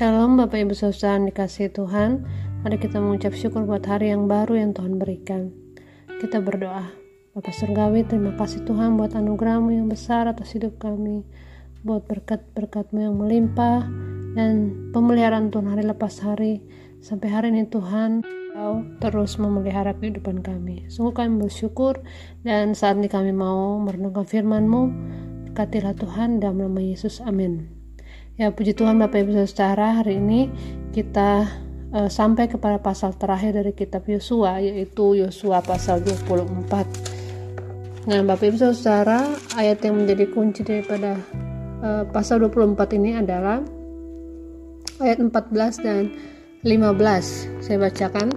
Shalom Bapak Ibu Saudara dikasih Tuhan. Mari kita mengucap syukur buat hari yang baru yang Tuhan berikan. Kita berdoa. Bapak Surgawi terima kasih Tuhan buat anugerahmu yang besar atas hidup kami Buat berkat-berkatmu yang melimpah Dan pemeliharaan Tuhan hari lepas hari. Sampai hari ini Tuhan Kau terus memelihara kehidupan kami. Sungguh kami bersyukur Dan saat ini kami mau merenungkan firman-Mu. Berkatilah Tuhan dalam nama Yesus. Amin Ya puji Tuhan Bapak Ibu Saudara hari ini kita uh, sampai kepada pasal terakhir dari kitab Yosua yaitu Yosua pasal 24. Nah Bapak Ibu Saudara ayat yang menjadi kunci daripada uh, pasal 24 ini adalah ayat 14 dan 15. Saya bacakan.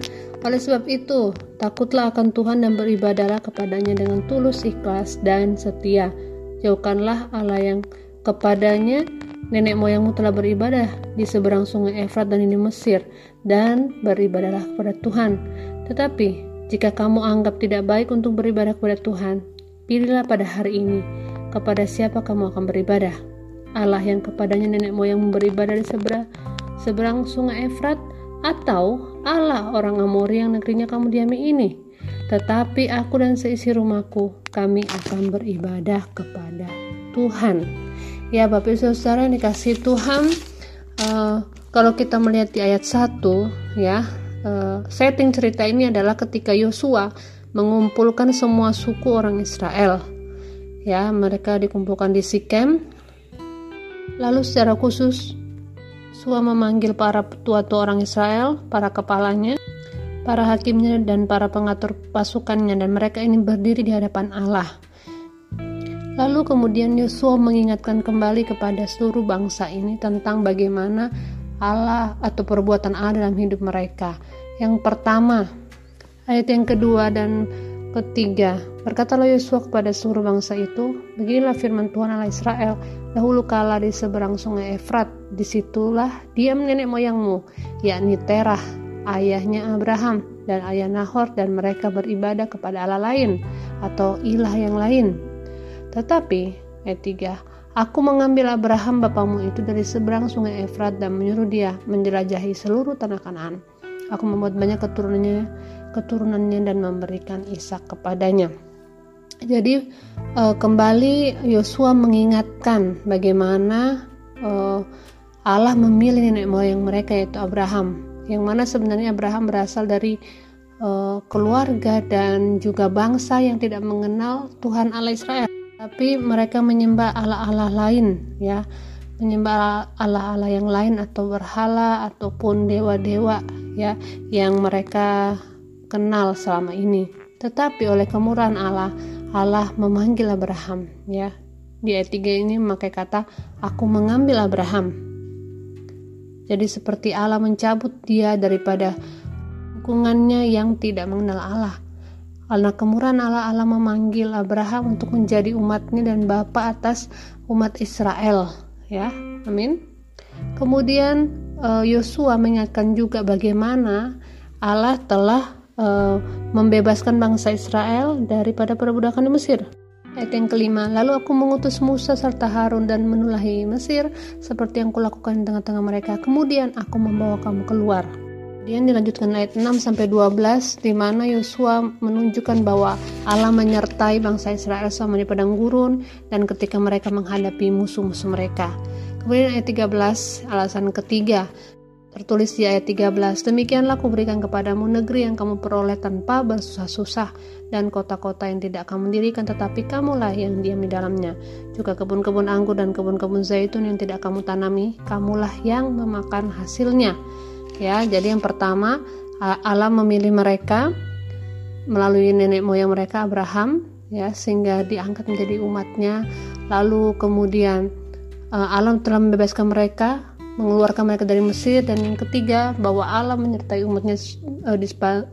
Oleh sebab itu, takutlah akan Tuhan dan beribadalah kepadanya dengan tulus ikhlas dan setia. Jauhkanlah Allah yang kepadanya Nenek moyangmu telah beribadah di seberang sungai Efrat dan ini Mesir, dan beribadahlah kepada Tuhan. Tetapi, jika kamu anggap tidak baik untuk beribadah kepada Tuhan, pilihlah pada hari ini kepada siapa kamu akan beribadah. Allah yang kepadanya nenek moyangmu beribadah di seberang, seberang sungai Efrat, atau Allah orang Amori yang negerinya kamu diami ini. Tetapi aku dan seisi rumahku, kami akan beribadah kepada Tuhan. Ya Bapak Ibu Saudara yang dikasih Tuhan uh, kalau kita melihat di ayat 1 ya uh, setting cerita ini adalah ketika Yosua mengumpulkan semua suku orang Israel. Ya mereka dikumpulkan di Sikem. Lalu secara khusus Yosua memanggil para tua-tua orang Israel para kepalanya para hakimnya dan para pengatur pasukannya. Dan mereka ini berdiri di hadapan Allah Lalu kemudian Yosua mengingatkan kembali kepada seluruh bangsa ini tentang bagaimana Allah atau perbuatan Allah dalam hidup mereka. Yang pertama, ayat yang kedua dan ketiga, berkatalah Yosua kepada seluruh bangsa itu, beginilah firman Tuhan Allah Israel, dahulu kala di seberang sungai Efrat, di situlah diam nenek moyangmu, yakni Terah, ayahnya Abraham, dan ayah Nahor, dan mereka beribadah kepada Allah lain, atau ilah yang lain tetapi, ayat 3, Aku mengambil Abraham bapamu itu dari seberang sungai Efrat dan menyuruh dia menjelajahi seluruh tanah Kanaan. Aku membuat banyak keturunannya, keturunannya dan memberikan Ishak kepadanya. Jadi uh, kembali Yosua mengingatkan bagaimana uh, Allah memilih nenek moyang mereka yaitu Abraham. Yang mana sebenarnya Abraham berasal dari uh, keluarga dan juga bangsa yang tidak mengenal Tuhan Allah Israel tapi mereka menyembah Allah-Allah lain ya. Menyembah Allah-Allah yang lain atau berhala ataupun dewa-dewa ya yang mereka kenal selama ini. Tetapi oleh kemurahan Allah Allah memanggil Abraham ya. Di ayat 3 ini memakai kata aku mengambil Abraham. Jadi seperti Allah mencabut dia daripada lingkungannya yang tidak mengenal Allah karena kemurahan Allah Allah memanggil Abraham untuk menjadi umatnya dan bapa atas umat Israel ya amin kemudian eh, Yosua mengingatkan juga bagaimana Allah telah uh, membebaskan bangsa Israel daripada perbudakan di Mesir Ayat yang kelima, lalu aku mengutus Musa serta Harun dan menulahi Mesir seperti yang kulakukan di tengah-tengah mereka. Kemudian aku membawa kamu keluar. Kemudian dilanjutkan ayat 6 sampai 12 di mana Yosua menunjukkan bahwa Allah menyertai bangsa Israel selama di padang gurun dan ketika mereka menghadapi musuh-musuh mereka. Kemudian ayat 13 alasan ketiga. Tertulis di ayat 13 demikianlah aku berikan kepadamu negeri yang kamu peroleh tanpa bersusah-susah dan kota-kota yang tidak kamu dirikan tetapi kamulah yang diam di dalamnya. Juga kebun-kebun anggur dan kebun-kebun zaitun yang tidak kamu tanami kamulah yang memakan hasilnya ya jadi yang pertama Allah memilih mereka melalui nenek moyang mereka Abraham ya sehingga diangkat menjadi umatnya. Lalu kemudian Allah telah membebaskan mereka mengeluarkan mereka dari Mesir. Dan yang ketiga bahwa Allah menyertai umatnya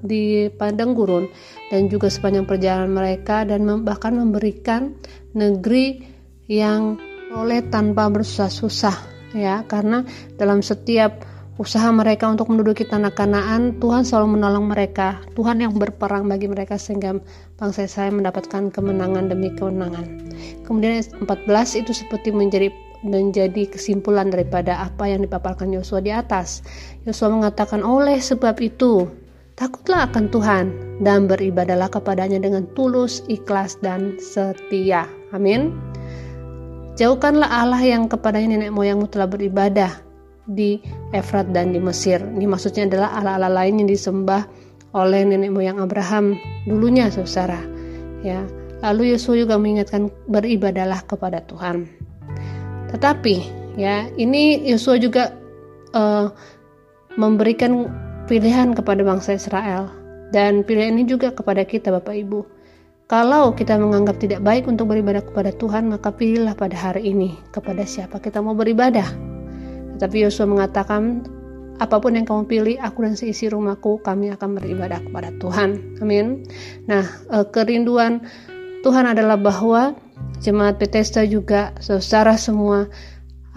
di, padang gurun dan juga sepanjang perjalanan mereka. Dan bahkan memberikan negeri yang oleh tanpa bersusah-susah ya. Karena dalam setiap usaha mereka untuk menduduki tanah Kanaan, Tuhan selalu menolong mereka. Tuhan yang berperang bagi mereka sehingga bangsa saya mendapatkan kemenangan demi kemenangan. Kemudian 14 itu seperti menjadi menjadi kesimpulan daripada apa yang dipaparkan Yosua di atas. Yosua mengatakan, "Oleh sebab itu, takutlah akan Tuhan dan beribadalah kepadanya dengan tulus, ikhlas dan setia." Amin. Jauhkanlah Allah yang kepadanya nenek moyangmu telah beribadah di Efrat dan di Mesir. Ini maksudnya adalah Allah-Allah lain yang disembah oleh nenek moyang Abraham dulunya, saudara. Ya, lalu Yosua juga mengingatkan beribadalah kepada Tuhan. Tetapi, ya, ini Yosua juga uh, memberikan pilihan kepada bangsa Israel dan pilihan ini juga kepada kita, Bapak Ibu. Kalau kita menganggap tidak baik untuk beribadah kepada Tuhan, maka pilihlah pada hari ini kepada siapa kita mau beribadah. Tetapi Yosua mengatakan, apa pun yang kamu pilih, aku dan seisi rumahku, kami akan beribadah kepada Tuhan. Amin. Nah, eh, kerinduan Tuhan adalah bahwa jemaat Bethesda juga secara semua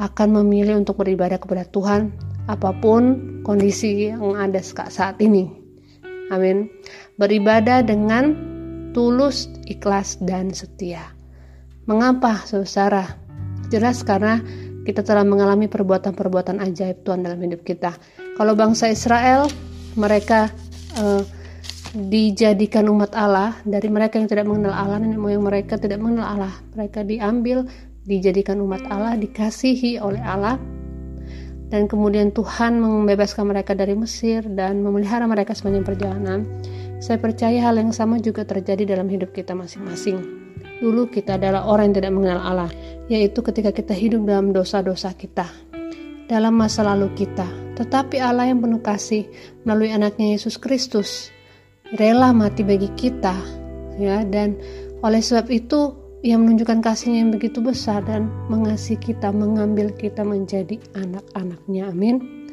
akan memilih untuk beribadah kepada Tuhan apa pun kondisi yang ada saat ini. Amin. Beribadah dengan tulus, ikhlas, dan setia. Mengapa, saudara? Jelas karena kita telah mengalami perbuatan-perbuatan ajaib Tuhan dalam hidup kita. Kalau bangsa Israel, mereka uh, dijadikan umat Allah dari mereka yang tidak mengenal Allah, nenek moyang mereka tidak mengenal Allah. Mereka diambil, dijadikan umat Allah, dikasihi oleh Allah, dan kemudian Tuhan membebaskan mereka dari Mesir dan memelihara mereka sepanjang perjalanan. Saya percaya hal yang sama juga terjadi dalam hidup kita masing-masing. Dulu kita adalah orang yang tidak mengenal Allah, yaitu ketika kita hidup dalam dosa-dosa kita, dalam masa lalu kita. Tetapi Allah yang penuh kasih melalui anaknya Yesus Kristus rela mati bagi kita, ya dan oleh sebab itu ia menunjukkan kasihnya yang begitu besar dan mengasihi kita, mengambil kita menjadi anak-anaknya. Amin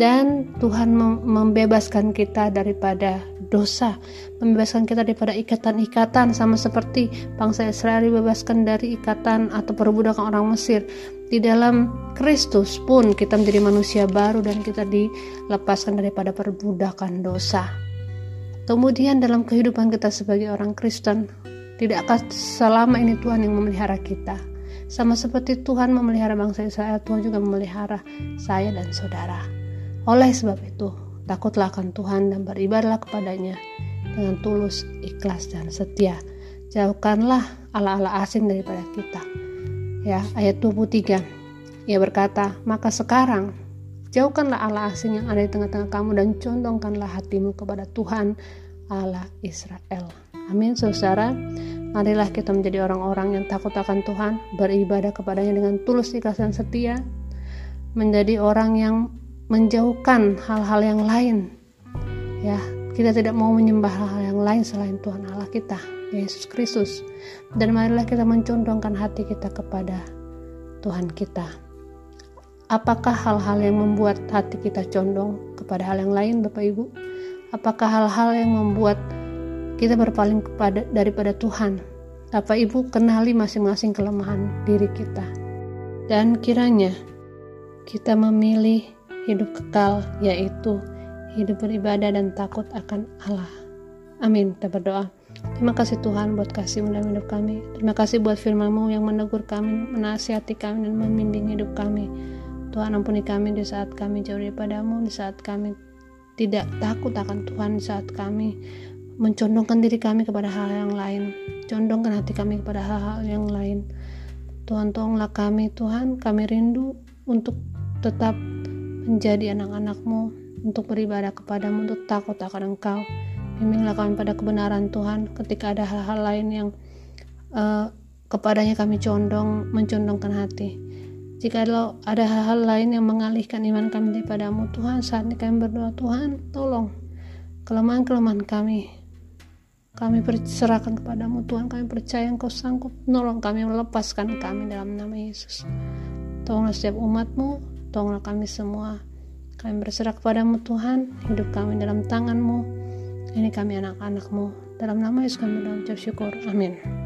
dan Tuhan membebaskan kita daripada dosa, membebaskan kita daripada ikatan-ikatan sama seperti bangsa Israel dibebaskan dari ikatan atau perbudakan orang Mesir. Di dalam Kristus pun kita menjadi manusia baru dan kita dilepaskan daripada perbudakan dosa. Kemudian dalam kehidupan kita sebagai orang Kristen, tidak akan selama ini Tuhan yang memelihara kita. Sama seperti Tuhan memelihara bangsa Israel, Tuhan juga memelihara saya dan saudara. Oleh sebab itu, takutlah akan Tuhan dan beribadahlah kepadanya dengan tulus, ikhlas, dan setia. Jauhkanlah Allah-Allah asing daripada kita. Ya, ayat 23. Ia berkata, "Maka sekarang jauhkanlah Allah asing yang ada di tengah-tengah kamu dan condongkanlah hatimu kepada Tuhan Allah Israel." Amin, saudara. Marilah kita menjadi orang-orang yang takut akan Tuhan, beribadah kepadanya dengan tulus, ikhlas, dan setia, menjadi orang yang menjauhkan hal-hal yang lain. Ya, kita tidak mau menyembah hal-hal yang lain selain Tuhan Allah kita, Yesus Kristus. Dan marilah kita mencondongkan hati kita kepada Tuhan kita. Apakah hal-hal yang membuat hati kita condong kepada hal yang lain, Bapak Ibu? Apakah hal-hal yang membuat kita berpaling kepada daripada Tuhan? Bapak Ibu kenali masing-masing kelemahan diri kita. Dan kiranya kita memilih hidup kekal, yaitu hidup beribadah dan takut akan Allah. Amin. Kita berdoa. Terima kasih Tuhan buat kasih dalam hidup kami. Terima kasih buat firman-Mu yang menegur kami, menasihati kami, dan membimbing hidup kami. Tuhan ampuni kami di saat kami jauh daripadamu, di saat kami tidak takut akan Tuhan, di saat kami mencondongkan diri kami kepada hal yang lain. Condongkan hati kami kepada hal-hal yang lain. Tuhan tolonglah kami Tuhan, kami rindu untuk tetap menjadi anak-anakmu untuk beribadah kepadamu untuk takut akan engkau. Bimbinglah kami pada kebenaran Tuhan ketika ada hal-hal lain yang uh, kepadanya kami condong mencondongkan hati. Jika ada hal-hal lain yang mengalihkan iman kami daripadamu Tuhan saat ini kami berdoa Tuhan tolong kelemahan-kelemahan kami. Kami perserahkan kepadamu Tuhan kami percaya engkau sanggup nolong kami melepaskan kami dalam nama Yesus. Tolonglah setiap umatmu Tolonglah kami semua. Kami berserah kepadamu Tuhan, hidup kami dalam tanganmu. Ini kami anak-anakmu. Dalam nama Yesus kami berdoa syukur. Amin.